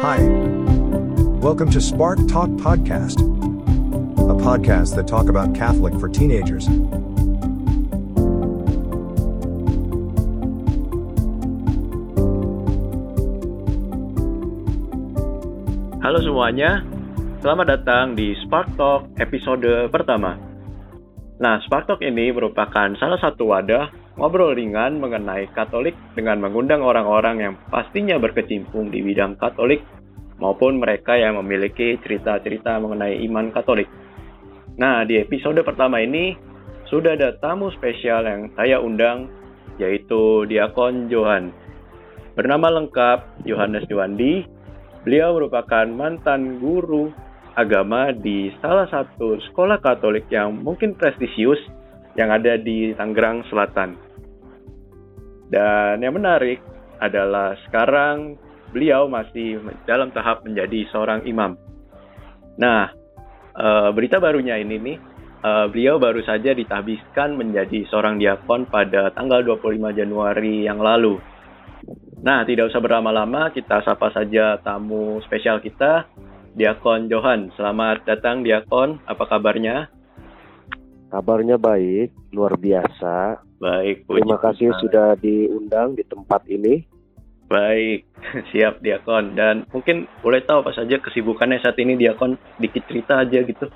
Hi. Welcome to Spark Talk Podcast, a podcast that talk about Catholic for teenagers. Halo semuanya, selamat datang di Spark Talk episode pertama. Nah, Spark Talk ini merupakan salah satu wadah ngobrol ringan mengenai Katolik dengan mengundang orang-orang yang pastinya berkecimpung di bidang Katolik maupun mereka yang memiliki cerita-cerita mengenai iman Katolik. Nah, di episode pertama ini sudah ada tamu spesial yang saya undang yaitu Diakon Johan. Bernama lengkap Yohanes Diwandi, Beliau merupakan mantan guru agama di salah satu sekolah Katolik yang mungkin prestisius yang ada di Tangerang Selatan. Dan yang menarik adalah sekarang beliau masih dalam tahap menjadi seorang imam. Nah, eh, berita barunya ini nih, eh, beliau baru saja ditahbiskan menjadi seorang diakon pada tanggal 25 Januari yang lalu. Nah, tidak usah berlama-lama, kita sapa saja tamu spesial kita, Diakon Johan. Selamat datang Diakon, apa kabarnya? Kabarnya baik, luar biasa. Baik, Terima kasih sudah diundang di tempat ini. Baik, siap Diakon. Dan mungkin boleh tahu apa saja kesibukannya saat ini Diakon, dikit cerita aja gitu.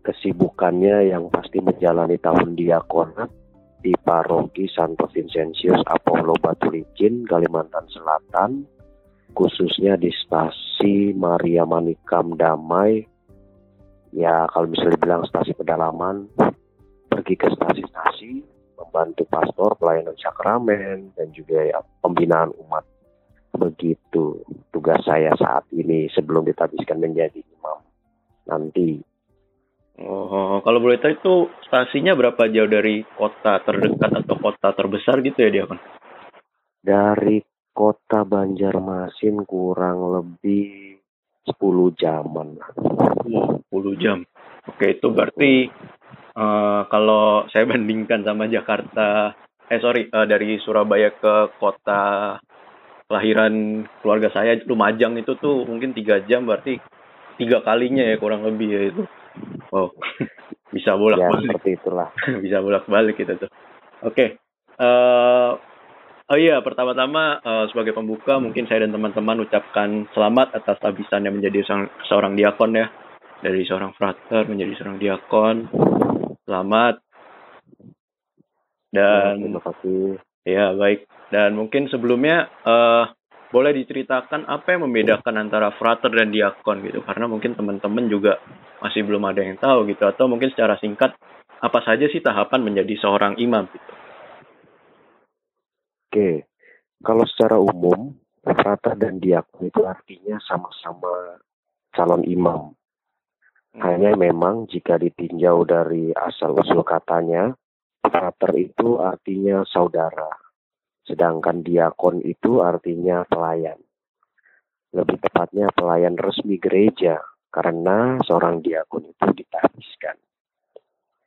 Kesibukannya yang pasti menjalani tahun diakonat di Paroki Santo Vincentius Apollo Batu Licin, Kalimantan Selatan, khususnya di stasi Maria Manikam Damai. Ya, kalau bisa dibilang stasi pedalaman, pergi ke stasi-stasi, membantu pastor pelayanan sakramen dan juga ya, pembinaan umat. Begitu tugas saya saat ini sebelum ditabiskan menjadi imam nanti Oh, kalau boleh tahu itu stasinya berapa jauh dari kota terdekat atau kota terbesar gitu ya dia kan? Dari kota Banjarmasin kurang lebih 10 jaman. Oh, 10 jam. Oke, itu berarti uh, kalau saya bandingkan sama Jakarta, eh sorry, uh, dari Surabaya ke kota kelahiran keluarga saya Lumajang itu tuh mungkin tiga jam berarti tiga kalinya ya kurang lebih ya itu. Oh, bisa bolak ya, balik. seperti itulah. bisa bolak balik gitu tuh. Oke. Okay. Uh, eh, oh iya, pertama-tama uh, sebagai pembuka mungkin saya dan teman-teman ucapkan selamat atas tabisannya menjadi seorang, seorang diakon ya. Dari seorang frater menjadi seorang diakon. Selamat. Dan ya, terima kasih. Ya, baik. Dan mungkin sebelumnya uh, boleh diceritakan apa yang membedakan antara frater dan diakon gitu karena mungkin teman-teman juga masih belum ada yang tahu gitu atau mungkin secara singkat apa saja sih tahapan menjadi seorang imam gitu. Oke. Kalau secara umum frater dan diakon itu artinya sama-sama calon imam. Hmm. Hanya memang jika ditinjau dari asal usul katanya, frater itu artinya saudara Sedangkan diakon itu artinya pelayan. Lebih tepatnya pelayan resmi gereja, karena seorang diakon itu ditahbiskan.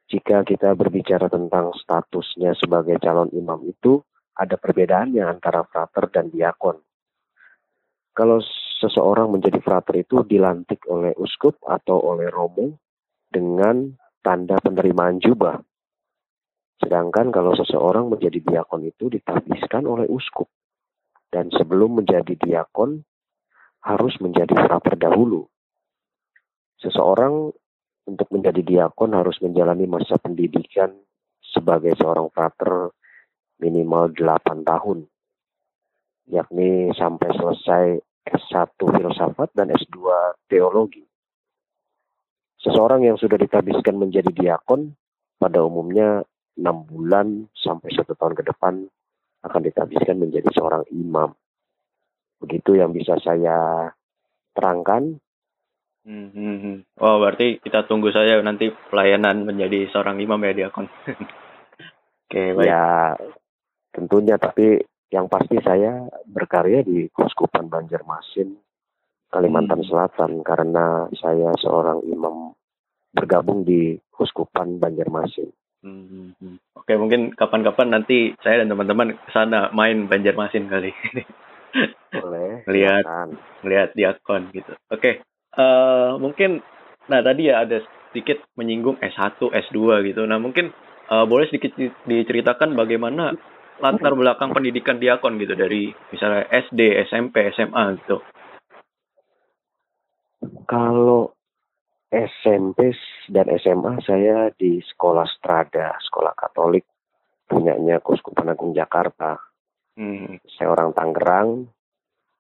Jika kita berbicara tentang statusnya sebagai calon imam itu, ada perbedaannya antara frater dan diakon. Kalau seseorang menjadi frater itu dilantik oleh uskup atau oleh romo dengan tanda penerimaan jubah Sedangkan kalau seseorang menjadi diakon itu ditabiskan oleh uskup. Dan sebelum menjadi diakon harus menjadi frater dahulu. Seseorang untuk menjadi diakon harus menjalani masa pendidikan sebagai seorang frater minimal 8 tahun. Yakni sampai selesai S1 filsafat dan S2 teologi. Seseorang yang sudah ditabiskan menjadi diakon pada umumnya enam bulan sampai satu tahun ke depan akan ditabiskan menjadi seorang imam. Begitu yang bisa saya terangkan. Hmm, hmm, hmm. Oh, berarti kita tunggu saja nanti pelayanan menjadi seorang imam ya diakon. Oke, baik. Ya, tentunya tapi yang pasti saya berkarya di Kuskupan Banjarmasin, Kalimantan hmm. Selatan karena saya seorang imam bergabung di Kuskupan Banjarmasin. Hmm, Oke, mungkin kapan-kapan nanti saya dan teman-teman ke sana main Banjarmasin kali. Boleh. Lihat. Lihat diakon gitu. Oke. eh mungkin nah tadi ya ada sedikit menyinggung S1, S2 gitu. Nah, mungkin eh, boleh sedikit di- diceritakan bagaimana latar belakang pendidikan diakon gitu dari misalnya SD, SMP, SMA gitu. Kalau SMP dan SMA saya di sekolah Strada, sekolah Katolik punyanya Keuskupan Agung Jakarta. Hmm. Saya orang Tangerang.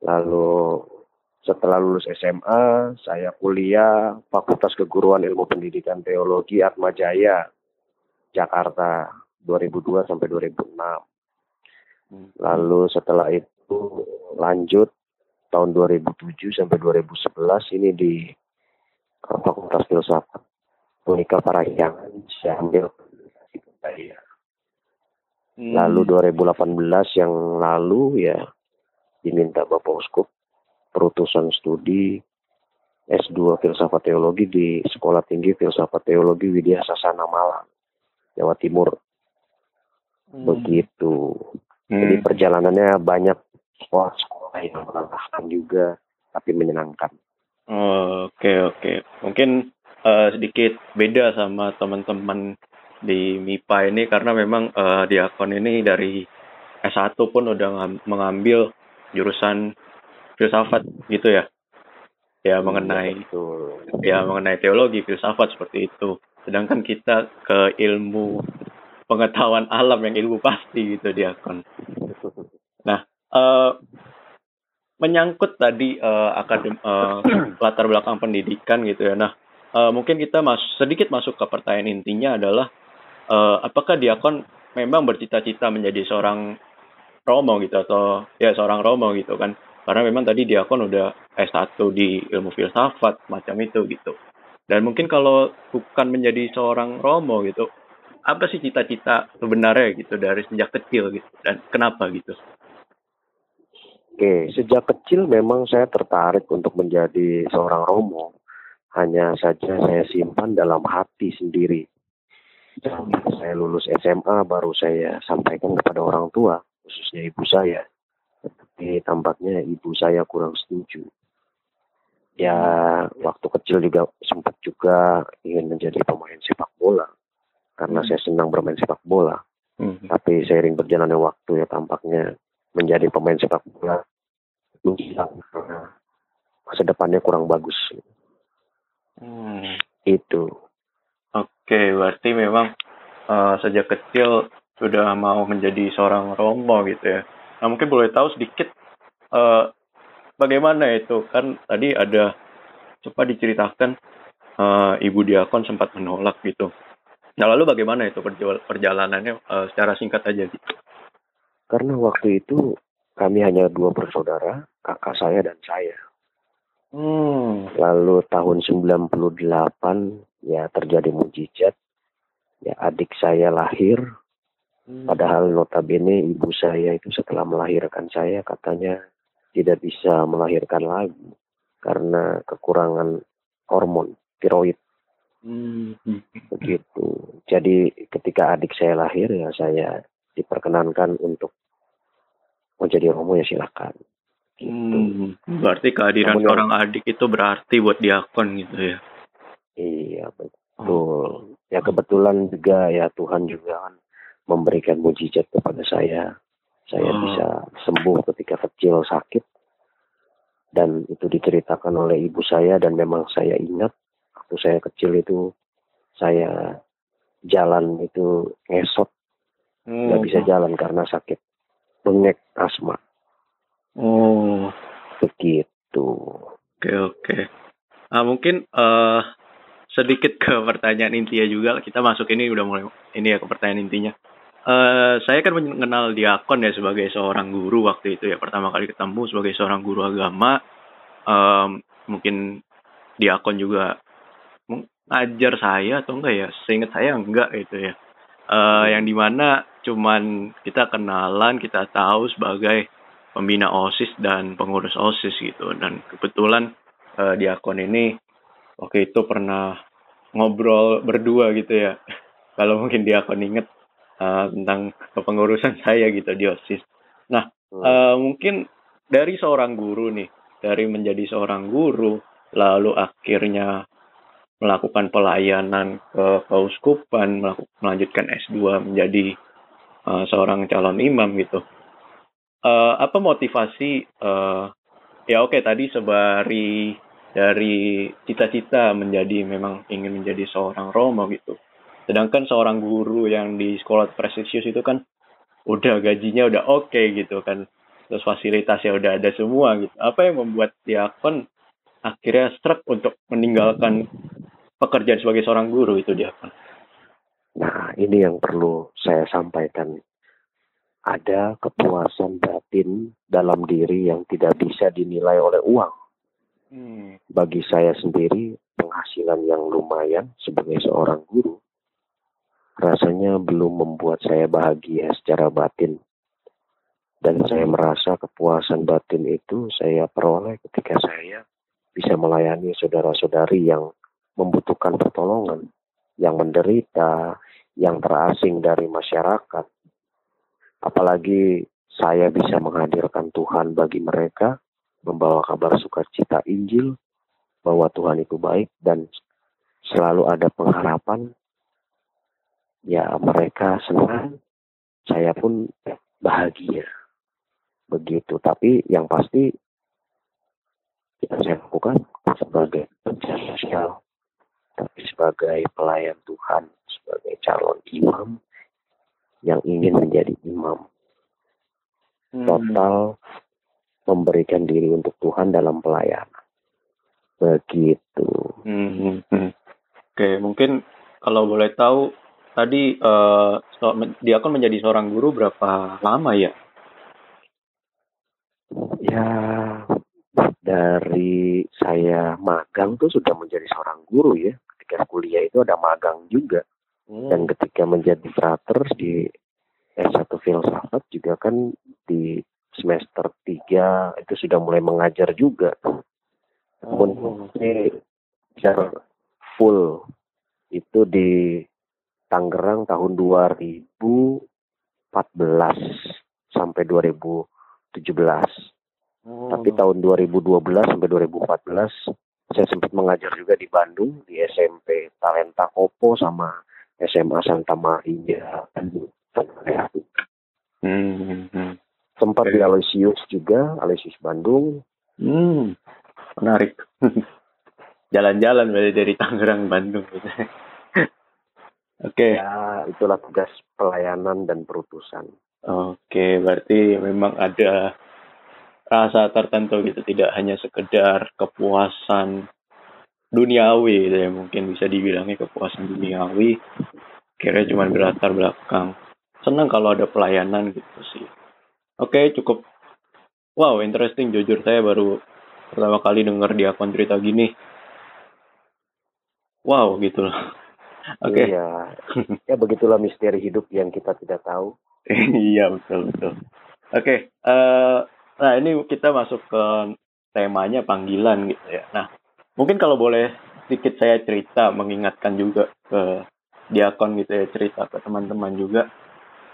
Lalu setelah lulus SMA, saya kuliah Fakultas Keguruan Ilmu Pendidikan Teologi Atma Jaya, Jakarta 2002 sampai 2006. Lalu setelah itu lanjut tahun 2007 sampai 2011 ini di uh, Fakultas Filsafat Unika Parahyangan saya ambil budaya. Hmm. Lalu 2018 yang lalu ya diminta Bapak Uskup perutusan studi S2 Filsafat Teologi di Sekolah Tinggi Filsafat Teologi Widya Sasana Malang, Jawa Timur. Hmm. Begitu. Hmm. Jadi perjalanannya banyak sekolah-sekolah yang melelahkan juga, tapi menyenangkan. Oh, Oke oke, mungkin eh, sedikit beda sama teman-teman di MIPA ini karena memang eh, diakon ini dari S1 pun udah ngam- mengambil jurusan filsafat gitu ya, ya mengenai Betul. ya mengenai teologi filsafat seperti itu. Sedangkan kita ke ilmu pengetahuan alam yang ilmu pasti gitu diakon. Eh, menyangkut tadi eh, akadem eh, latar belakang pendidikan gitu ya. Nah, eh, mungkin kita mas sedikit masuk ke pertanyaan intinya adalah eh, apakah diakon memang bercita-cita menjadi seorang romo gitu atau ya seorang romo gitu kan? Karena memang tadi diakon udah S1 di ilmu filsafat macam itu gitu. Dan mungkin kalau bukan menjadi seorang romo gitu, apa sih cita-cita sebenarnya gitu dari sejak kecil gitu dan kenapa gitu? Oke, sejak kecil memang saya tertarik untuk menjadi seorang romo. Hanya saja saya simpan dalam hati sendiri. Saya lulus SMA baru saya sampaikan kepada orang tua, khususnya ibu saya. Tetapi tampaknya ibu saya kurang setuju. Ya, waktu kecil juga sempat juga ingin menjadi pemain sepak bola. Karena Hmm. saya senang bermain sepak bola. Hmm. Tapi seiring berjalannya waktu ya tampaknya menjadi pemain sepak bola menghilang karena masa depannya kurang bagus. Hmm. Itu. Oke, berarti memang eh, sejak kecil sudah mau menjadi seorang romo gitu ya. Nah, mungkin boleh tahu sedikit eh, bagaimana itu kan tadi ada coba diceritakan eh, ibu diakon sempat menolak gitu. Nah, lalu bagaimana itu perjala- perjalanannya eh, secara singkat aja gitu. Karena waktu itu kami hanya dua bersaudara, kakak saya dan saya. Hmm. Lalu tahun 98 ya terjadi mujizat. Ya adik saya lahir, padahal notabene ibu saya itu setelah melahirkan saya katanya tidak bisa melahirkan lagi karena kekurangan hormon tiroid Hmm. begitu. Jadi ketika adik saya lahir ya saya diperkenankan untuk menjadi romo ya silakan. Gitu. Hmm. Berarti kehadiran Namun ya- seorang adik itu berarti buat diakon gitu ya. Iya betul. Ya kebetulan juga ya Tuhan juga kan memberikan mujizat kepada saya. Saya Oh. bisa sembuh ketika kecil sakit. Dan itu diceritakan oleh ibu saya dan memang saya ingat waktu saya kecil itu saya jalan itu ngesot nggak bisa jalan karena sakit bengek asma Oh. begitu. Oke oke. Nah mungkin eh sedikit ke pertanyaan intinya juga kita masuk ini udah mulai ini ya ke pertanyaan intinya. Eh saya kan mengenal diakon ya sebagai seorang guru waktu itu ya pertama kali ketemu sebagai seorang guru agama. Em, mungkin diakon juga ngajar saya atau enggak ya? Seingat saya enggak itu ya. Eh yang di mana cuman kita kenalan kita tahu sebagai pembina OSIS dan pengurus OSIS gitu dan kebetulan eh, diakon ini waktu itu pernah ngobrol berdua gitu ya kalau mungkin diakon inget eh, tentang kepengurusan saya gitu di OSIS Hmm. Eh, mungkin dari seorang guru nih, dari menjadi seorang guru, lalu akhirnya melakukan pelayanan ke keuskupan, melanjutkan S2 menjadi uh, seorang calon imam gitu. Uh, apa motivasi uh, ya oke okay, tadi sebari dari cita-cita menjadi memang ingin menjadi seorang Romo gitu. Sedangkan seorang guru yang di sekolah prestisius itu kan udah gajinya udah oke okay gitu kan. Terus fasilitasnya udah ada semua gitu. Apa yang membuat diakon akhirnya struck untuk meninggalkan pekerjaan sebagai seorang guru itu diakon? Nah, ini yang perlu saya sampaikan. Ada kepuasan batin dalam diri yang tidak bisa dinilai oleh uang Hmm. Bagi saya sendiri, penghasilan yang lumayan sebagai seorang guru rasanya belum membuat saya bahagia secara batin. Dan saya merasa kepuasan batin itu saya peroleh ketika saya bisa melayani saudara-saudari yang membutuhkan pertolongan, yang menderita, yang terasing dari masyarakat. Apalagi saya bisa menghadirkan Tuhan bagi mereka membawa kabar sukacita Injil bahwa Tuhan itu baik dan selalu ada pengharapan. Ya mereka senang, saya pun bahagia. Begitu. Tapi yang pasti yang saya lakukan sebagai pencari sosial, tapi sebagai pelayan Tuhan, sebagai calon imam yang ingin menjadi imam. Hmm. Total memberikan diri untuk Tuhan dalam pelayanan. Begitu. Hmm, hmm. Oke, mungkin kalau boleh tahu tadi uh, dia akan menjadi seorang guru berapa lama ya? Ya dari saya magang tuh sudah menjadi seorang guru ya. Ketika kuliah itu ada magang juga. Hmm. Dan ketika menjadi frater di S1 filsafat juga kan di semester 3 itu sudah mulai mengajar juga. Namun oh. ini belajar full itu di Tangerang tahun 2014 sampai 2017. Oh. Tapi tahun 2012 sampai 2014 saya sempat mengajar juga di Bandung di SMP Talenta Kopo sama SMA Santa Maria. Hmm. hmm sempat di Aloysius juga, Aloysius Bandung. Hmm, menarik. Jalan-jalan dari dari Tangerang Bandung. Oke. Okay. Ya, itulah tugas pelayanan dan perutusan. Oke, okay, berarti memang ada rasa tertentu gitu, tidak hanya sekedar kepuasan duniawi gitu ya, mungkin bisa dibilangnya kepuasan duniawi. Kira cuma berlatar belakang. Senang kalau ada pelayanan gitu sih. Oke, okay, cukup. Wow, interesting. Jujur saya baru pertama kali dengar dia cerita gini. Wow, gitu loh. Oke. Okay. Iya. Ya begitulah misteri hidup yang kita tidak tahu. iya, betul betul. Oke. Okay, uh, eh, nah ini kita masuk ke temanya panggilan gitu ya. Nah, mungkin kalau boleh sedikit saya cerita mengingatkan juga ke diakon gitu ya cerita ke teman-teman juga.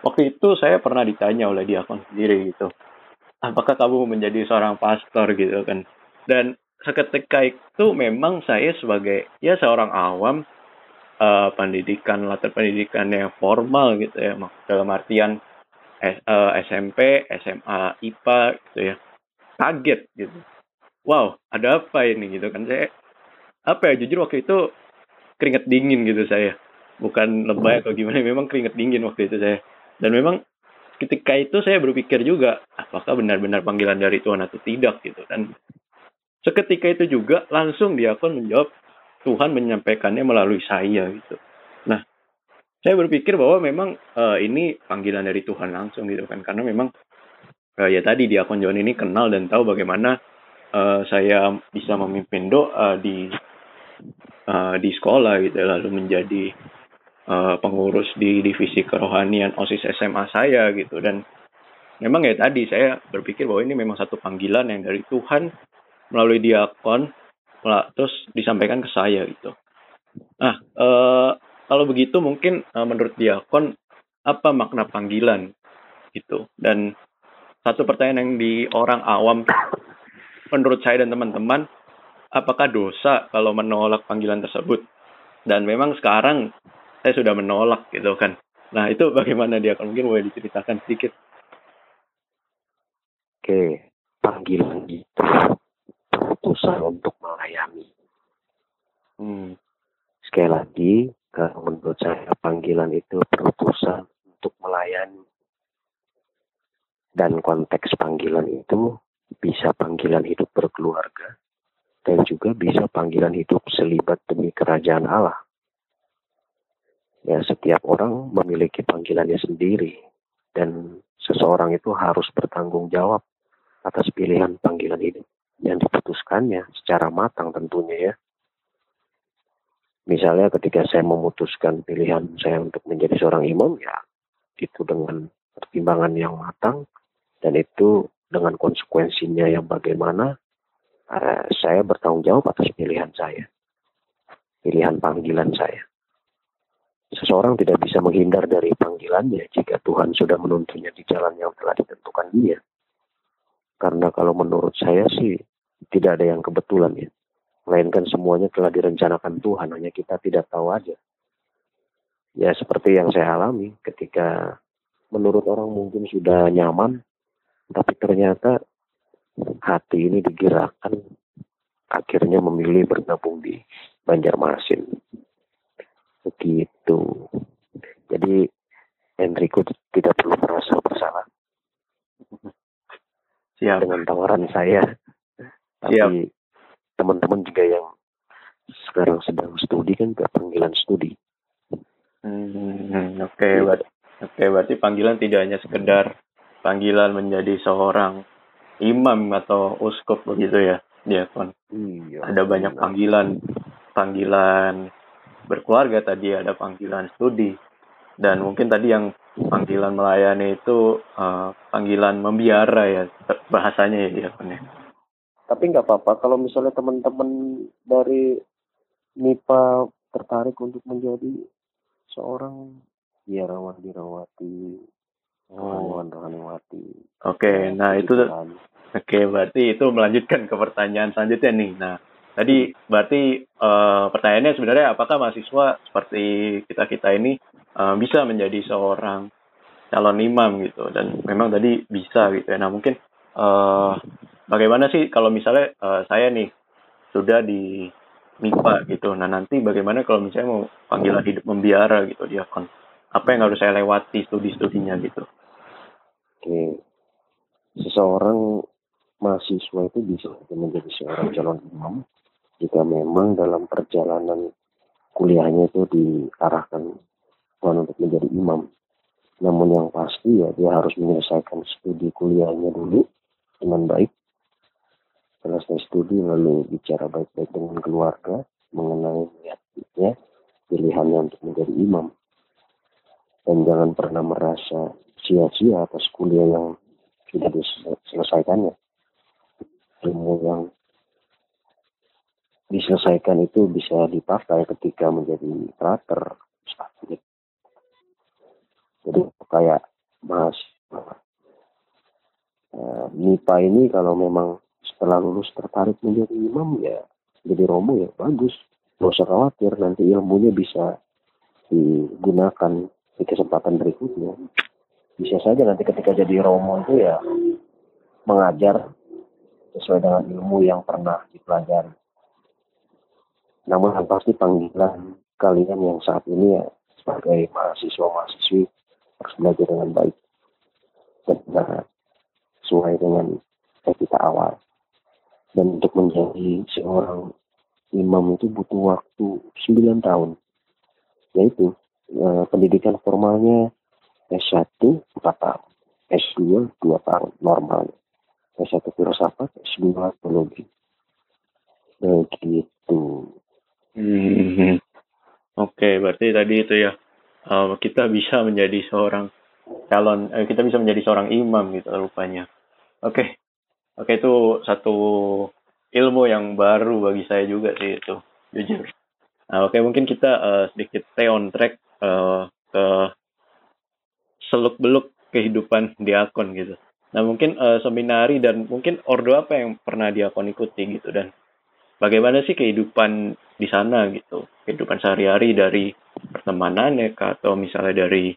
Waktu itu saya pernah ditanya oleh diakon sendiri gitu apakah kamu menjadi seorang pastor? gitu kan. Dan seketika itu memang saya sebagai ya seorang awam uh, pendidikan latar pendidikan yang formal gitu ya dalam artian SMP SMA IPA gitu ya. Kaget gitu. Wow ada apa ini gitu kan. Saya apa ya jujur waktu itu keringet dingin gitu saya. Bukan lebay atau gimana memang keringet dingin waktu itu saya. Dan memang ketika itu saya berpikir juga apakah benar-benar panggilan dari Tuhan atau tidak gitu. Dan seketika itu juga langsung dia pun menjawab Tuhan menyampaikannya melalui saya gitu. Nah saya berpikir bahwa memang uh, ini panggilan dari Tuhan langsung gitu kan karena memang uh, ya tadi diakon John ini kenal dan tahu bagaimana uh, saya bisa memimpin doa di uh, di sekolah gitu lalu menjadi uh, pengurus di divisi kerohanian OSIS SMA saya gitu dan memang ya tadi saya berpikir bahwa ini memang satu panggilan yang dari Tuhan melalui diakon terus disampaikan ke saya gitu. Nah, uh, kalau begitu mungkin uh, menurut diakon apa makna panggilan? Gitu. Dan satu pertanyaan yang di orang awam menurut saya dan teman-teman apakah dosa kalau menolak panggilan tersebut? Dan memang sekarang saya sudah menolak gitu kan. Nah itu bagaimana dia mungkin boleh diceritakan sedikit. Oke panggilan itu keputusan untuk melayani. Hmm. sekali lagi kalau menurut saya panggilan itu keputusan untuk melayani dan konteks panggilan itu bisa panggilan hidup berkeluarga dan juga bisa panggilan hidup selibat demi kerajaan Allah. Ya, setiap orang memiliki panggilannya sendiri dan seseorang itu harus bertanggung jawab atas pilihan panggilan hidup yang diputuskannya secara matang tentunya ya. Misalnya ketika saya memutuskan pilihan saya untuk menjadi seorang imam ya itu dengan pertimbangan yang matang dan itu dengan konsekuensinya yang bagaimana uh, saya bertanggung jawab atas pilihan saya pilihan panggilan saya. Seseorang tidak bisa menghindar dari panggilannya jika Tuhan sudah menuntunnya di jalan yang telah ditentukan dia. Karena kalau menurut saya sih tidak ada yang kebetulan ya melainkan semuanya telah direncanakan Tuhan hanya kita tidak tahu aja ya seperti yang saya alami ketika menurut orang mungkin sudah nyaman tapi ternyata hati ini digerakkan akhirnya memilih bergabung di Banjarmasin. Begitu. Jadi Enrico tidak perlu merasa bersalah. Siap. Dengan tawaran saya. Tapi teman-teman juga yang sekarang sedang studi kan ke panggilan studi. Hmm, Oke, okay, berarti, okay, berarti panggilan tidak hanya sekedar panggilan menjadi seorang imam atau uskup begitu ya, diakon. Iya. Ada banyak panggilan, panggilan berkeluarga tadi, ada panggilan studi, dan mungkin tadi yang panggilan melayani itu uh, panggilan membiara ya bahasanya ya diakon ya. Tapi nggak apa-apa kalau misalnya teman-teman dari MIPA tertarik untuk menjadi seorang biarawan biarawati Oh, Rohaniwati. Oke, okay, nah itu oke okay, berarti itu melanjutkan ke pertanyaan selanjutnya nih. Nah, tadi berarti uh, pertanyaannya sebenarnya apakah mahasiswa seperti kita-kita ini uh, bisa menjadi seorang calon imam gitu dan memang tadi bisa gitu ya. Nah, mungkin uh, bagaimana sih kalau misalnya uh, saya nih sudah di MIPA gitu. Nah, nanti bagaimana kalau misalnya mau panggilan hidup membiara gitu dia kan apa yang harus saya lewati studi-studinya gitu. Oke. Seseorang mahasiswa itu bisa menjadi seorang calon imam jika memang dalam perjalanan kuliahnya itu diarahkan Tuhan untuk menjadi imam. Namun yang pasti ya dia harus menyelesaikan studi kuliahnya dulu dengan baik. Selesai studi lalu bicara baik-baik dengan keluarga mengenai niatnya pilihannya untuk menjadi imam. Dan jangan pernah merasa sia-sia atas kuliah yang sudah diselesaikannya. Ilmu yang diselesaikan itu bisa dipakai ketika menjadi prater, Jadi kayak mas uh, MIPA ini kalau memang setelah lulus tertarik menjadi imam ya jadi romo ya bagus. Gak usah khawatir nanti ilmunya bisa digunakan di kesempatan berikutnya bisa saja nanti ketika jadi romo itu ya mengajar sesuai dengan ilmu yang pernah dipelajari. Namun yang pasti panggilan kalian yang saat ini ya sebagai mahasiswa-mahasiswi harus belajar dengan baik dan sesuai dengan kita awal. Dan untuk menjadi seorang imam itu butuh waktu 9 tahun. Yaitu eh, pendidikan formalnya S1 4 tahun, S2 2 tahun normal. S1 filsafat, S2 teologi. Begitu. Hmm. Oke, okay, berarti tadi itu ya uh, kita bisa menjadi seorang calon, eh, kita bisa menjadi seorang imam gitu rupanya. Oke, okay. Oke itu satu ilmu yang baru bagi saya juga sih itu, jujur. Nah, oke mungkin kita uh, sedikit stay on track uh, ke seluk beluk kehidupan diakon gitu. Nah mungkin uh, seminari dan mungkin ordo apa yang pernah diakon ikuti gitu dan bagaimana sih kehidupan di sana gitu, kehidupan sehari-hari dari pertemanan ya atau misalnya dari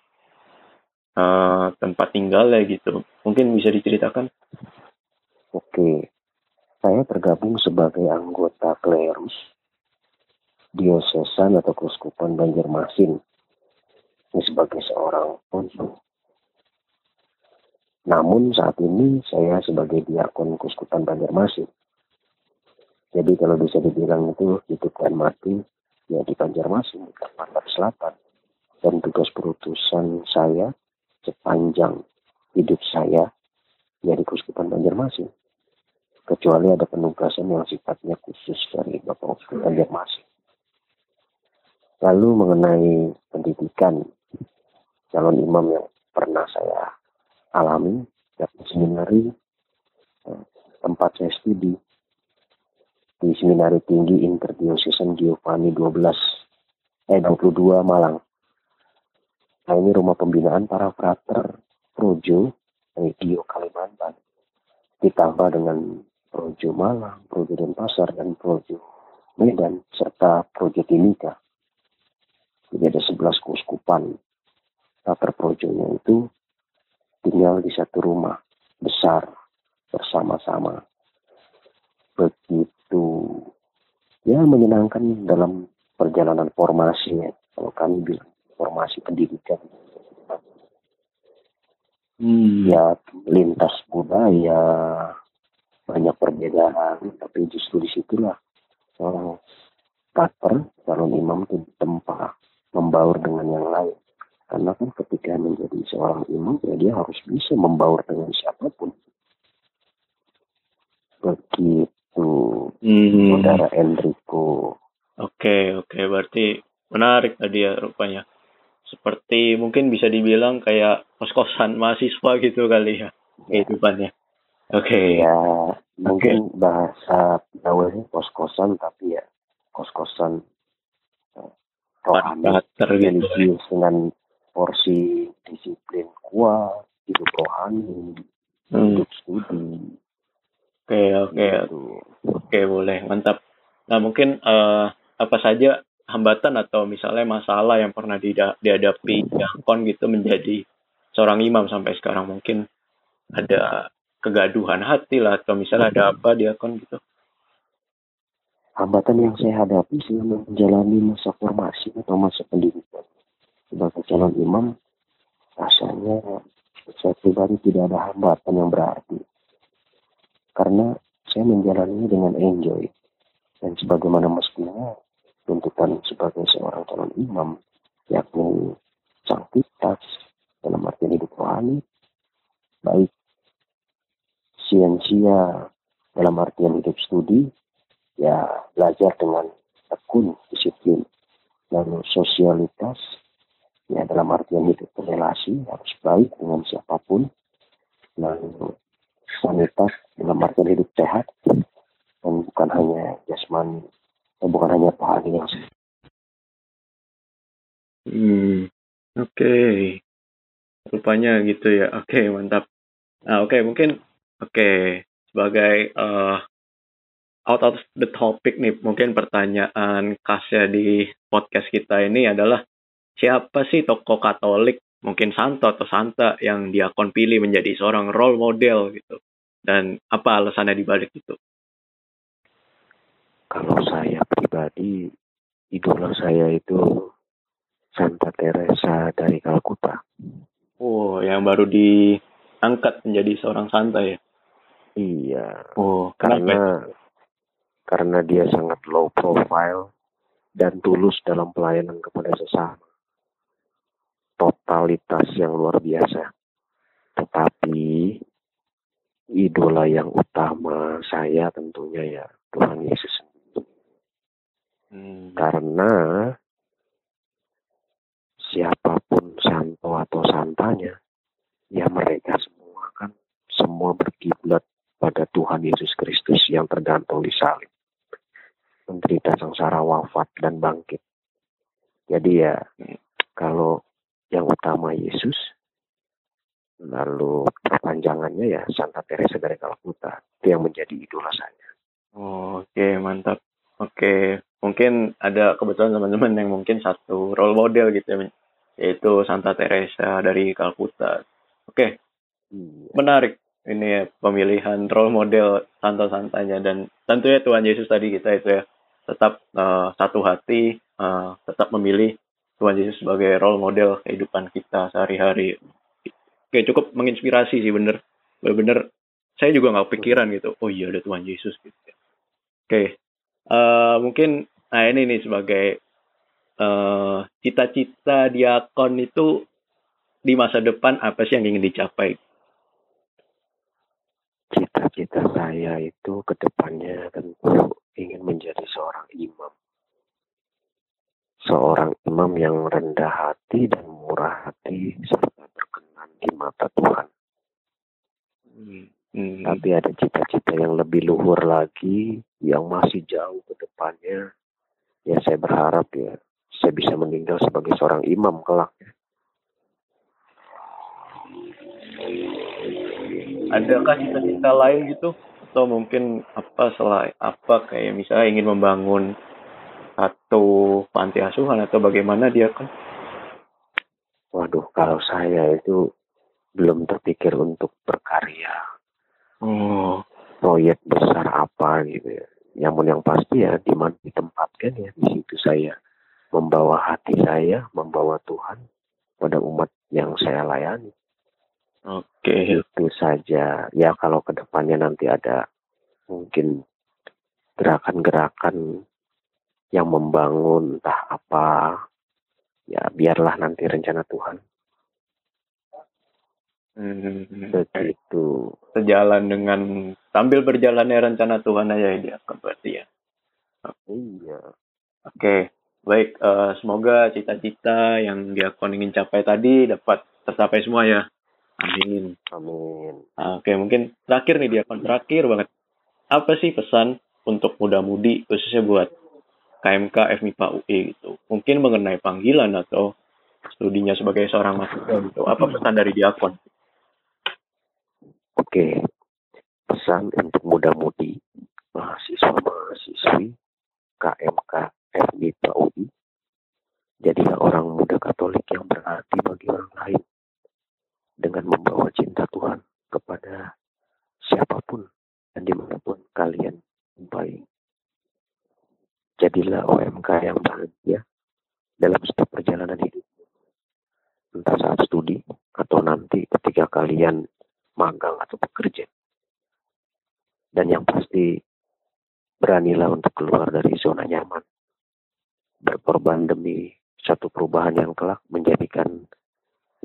uh, tempat tinggal ya gitu, mungkin bisa diceritakan? Saya tergabung sebagai anggota klerus diosesan atau keuskupan Banjarmasin ini sebagai seorang konsul namun saat ini saya sebagai diakon Kuskupan Banjarmasin. Jadi kalau bisa dibilang itu hidup dan mati ya di Banjarmasin, di Kalimantan Selatan. Dan tugas perutusan saya sepanjang hidup saya ya di Kuskupan Banjarmasin. Kecuali ada penugasan yang sifatnya khusus dari Bapak Kuskupan Banjarmasin. Lalu mengenai pendidikan calon imam yang pernah saya alami dari seminari eh, tempat saya studi di Seminari Tinggi Interdiocesan Giovanni 12 eh 22 Malang. Nah ini rumah pembinaan para frater Projo Radio Kalimantan ditambah dengan Projo Malang, Projo Denpasar dan Projo Medan serta Projo Timika. Jadi ada 11 kuskupan. Frater Projonya itu tinggal di satu rumah besar bersama-sama. Begitu ya menyenangkan dalam perjalanan formasinya. Kalau kami bilang formasi pendidikan. Hmm. Ya lintas budaya, banyak perbedaan, tapi justru di situlah seorang pater, calon imam itu tempat membaur dengan yang lain. Karena kan ketika menjadi seorang imam, ya dia harus bisa membaur dengan siapa pun. Begitu, hmm. saudara Enrico. Oke, oke, berarti menarik tadi ya rupanya. Seperti mungkin bisa dibilang kayak kos-kosan mahasiswa gitu kali ya, ya. kehidupannya. Oke. Okay. Ya, mungkin okay. bahasa Jawanya kos-kosan, tapi ya kos-kosan eh, rohani, religius dengan porsi disiplin kuat, hidup rohani, hmm. hidup studi. Oke, oke. Gitu. Oke, boleh. Mantap. Nah, mungkin uh, apa saja hambatan atau misalnya masalah yang pernah dihadapi Diakon gitu menjadi seorang imam sampai sekarang mungkin ada kegaduhan hati lah. Atau misalnya ada apa Diakon gitu. Hambatan yang saya hadapi selama menjalani masa formasi atau masa pendidikan. Sebagai calon imam rasanya saya pribadi tidak ada hambatan yang berarti. Karena saya menjalaninya dengan enjoy. Dan sebagaimana mestinya tuntutan sebagai seorang calon imam yakni sanktitas dalam artian hidup rohani baik siensia dalam artian hidup studi ya belajar dengan tekun disiplin lalu sosialitas ya dalam artian hidup berrelasi harus baik dengan siapa pun lalu sanitas dalam artian hidup sehat dan bukan hanya jasmani dan bukan hanya rohani yang sehat. Hmm, oke. Okay. Rupanya gitu ya. Oke, okay, mantap. Nah, oke, okay, mungkin oke okay, sebagai uh, out of the topic nih, mungkin pertanyaan khasnya di podcast kita ini adalah siapa sih tokoh Katolik mungkin Santo atau Santa yang diakon pilih menjadi seorang role model gitu dan apa alasannya dibalik itu? Kalau saya pribadi idola saya itu Santa Teresa dari Kalkuta. Oh, yang baru diangkat menjadi seorang santa ya? Iya. Oh, karena karena dia sangat low profile dan tulus dalam pelayanan kepada sesama totalitas yang luar biasa. Tetapi idola yang utama saya tentunya ya Tuhan Yesus Hmm. Karena siapa pun santo atau santanya, ya mereka semua berkiblat pada Tuhan Yesus Kristus yang tergantung di salib. Menderita sengsara wafat dan bangkit. Jadi ya, kalau yang utama Yesus, lalu perpanjangannya ya Santa Teresa dari Calcutta itu yang menjadi idola saya oh, oke okay, mantap oke okay. mungkin ada kebetulan teman-teman yang mungkin satu role model gitu ya yaitu Santa Teresa dari Calcutta oke okay. iya. menarik ini ya pemilihan role model santa-santanya dan tentunya Tuhan Yesus tadi kita itu ya tetap uh, satu hati uh, tetap memilih Tuhan Yesus sebagai role model kehidupan kita sehari-hari. Kayak cukup menginspirasi sih bener. Bener saya juga nggak pikiran gitu. Oh iya ada Tuhan Yesus gitu oke okay. uh, mungkin nah ini nih sebagai uh, cita-cita diakon itu di masa depan apa sih yang ingin dicapai cita-cita saya itu ke depannya tentu ingin menjadi seorang imam seorang imam yang rendah hati dan murah hati serta berkenan di mata Tuhan. Hmm. Hmm. Tapi ada cita-cita yang lebih luhur lagi, yang masih jauh ke depannya. Ya saya berharap ya, saya bisa meninggal sebagai seorang imam kelak. Adakah cita-cita lain gitu? Atau mungkin apa selain apa kayak misalnya ingin membangun atau panti asuhan atau bagaimana dia kan? Waduh, kalau saya itu belum terpikir untuk berkarya. Oh. Proyek besar apa gitu ya. Namun yang pasti ya di mana ditempatkan ya di situ saya membawa hati saya, membawa Tuhan pada umat yang saya layani. Oke. Okay. Itu saja. Ya kalau ke depannya nanti ada mungkin gerakan-gerakan yang membangun entah apa ya biarlah nanti rencana Tuhan hmm, begitu sejalan dengan sambil berjalannya rencana Tuhan aja dia akan berarti ya iya oke okay. baik uh, semoga cita-cita yang diakon ingin capai tadi dapat tercapai semua ya amin amin oke mungkin terakhir nih diakon terakhir banget apa sih pesan untuk muda-mudi khususnya buat KMK FMIPA UI gitu. Mungkin mengenai panggilan atau studinya sebagai seorang mahasiswa gitu. Apa pesan dari diakon? Oke, pesan untuk muda-mudi, mahasiswa-mahasiswi KMK FMIPA UI. Jadilah orang muda Katolik yang berarti bagi orang lain dengan membawa cinta Tuhan kepada siapa pun dan di mana pun kalian baik Jadilah OMK yang bahagia dalam setiap perjalanan hidup. Entah saat studi atau nanti ketika kalian magang atau bekerja. Dan yang pasti beranilah untuk keluar dari zona nyaman. Berkorban demi satu perubahan yang kelak menjadikan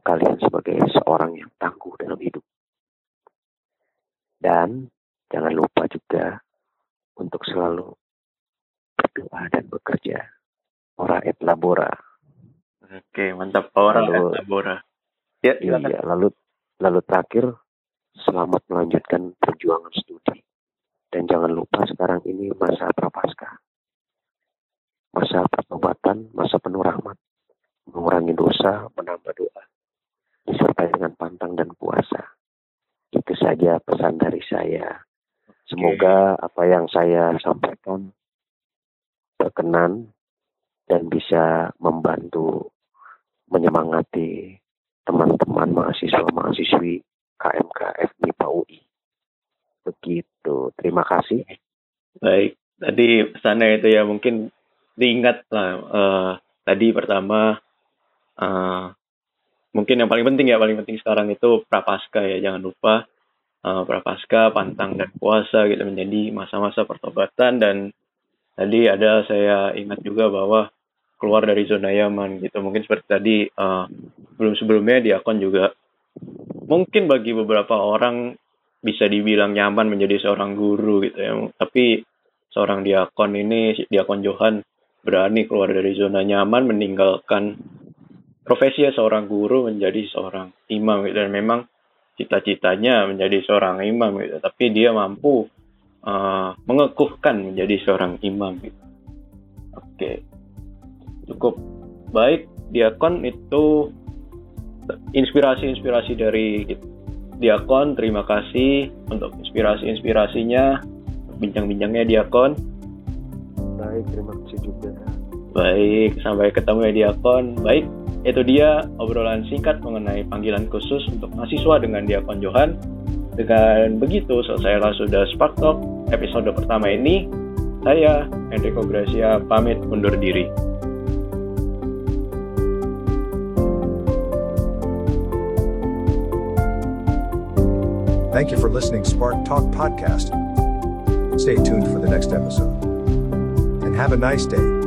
kalian sebagai seorang yang tangguh dalam hidup. Dan jangan lupa juga untuk selalu berdoa dan bekerja. Ora et labora. Oke, mantap. Ora lalu, et labora. Ya, iya, lalu lalu terakhir selamat melanjutkan perjuangan studi. Dan jangan lupa sekarang ini masa prapaskah. Masa pertobatan, masa penuh rahmat. Mengurangi dosa, menambah doa. Disertai dengan pantang dan puasa. Itu saja pesan dari saya. Semoga apa yang saya sampaikan berkenan dan bisa membantu menyemangati teman-teman mahasiswa-mahasiswi KMK FMIPA UI. Begitu. Terima kasih. Baik. Tadi pesannya itu ya mungkin diingat lah. Uh, tadi pertama uh, mungkin yang paling penting ya paling penting sekarang itu prapaskah ya jangan lupa uh, prapaskah pantang dan puasa gitu menjadi masa-masa pertobatan. Dan tadi ada saya ingat juga bahwa keluar dari zona nyaman gitu. Mungkin seperti tadi uh, belum sebelumnya di akun juga mungkin bagi beberapa orang bisa dibilang nyaman menjadi seorang guru gitu ya. Tapi seorang diakon ini diakon Johan berani keluar dari zona nyaman meninggalkan profesi seorang guru menjadi seorang imam gitu. dan memang cita-citanya menjadi seorang imam gitu tapi dia mampu uh, mengekuhkan menjadi seorang imam gitu. Oke. Cukup baik diakon itu inspirasi-inspirasi dari Diakon. Terima kasih untuk inspirasi-inspirasinya, bincang-bincangnya Diakon. Baik, terima kasih juga. Baik, sampai ketemu ya Diakon. Baik, itu dia obrolan singkat mengenai panggilan khusus untuk mahasiswa dengan Diakon Johan. Dengan begitu, selesailah sudah Spark Talk episode pertama ini. Saya, Enrico Gracia, pamit undur diri. Thank you for listening Spark Talk podcast. Stay tuned for the next episode. And have a nice day.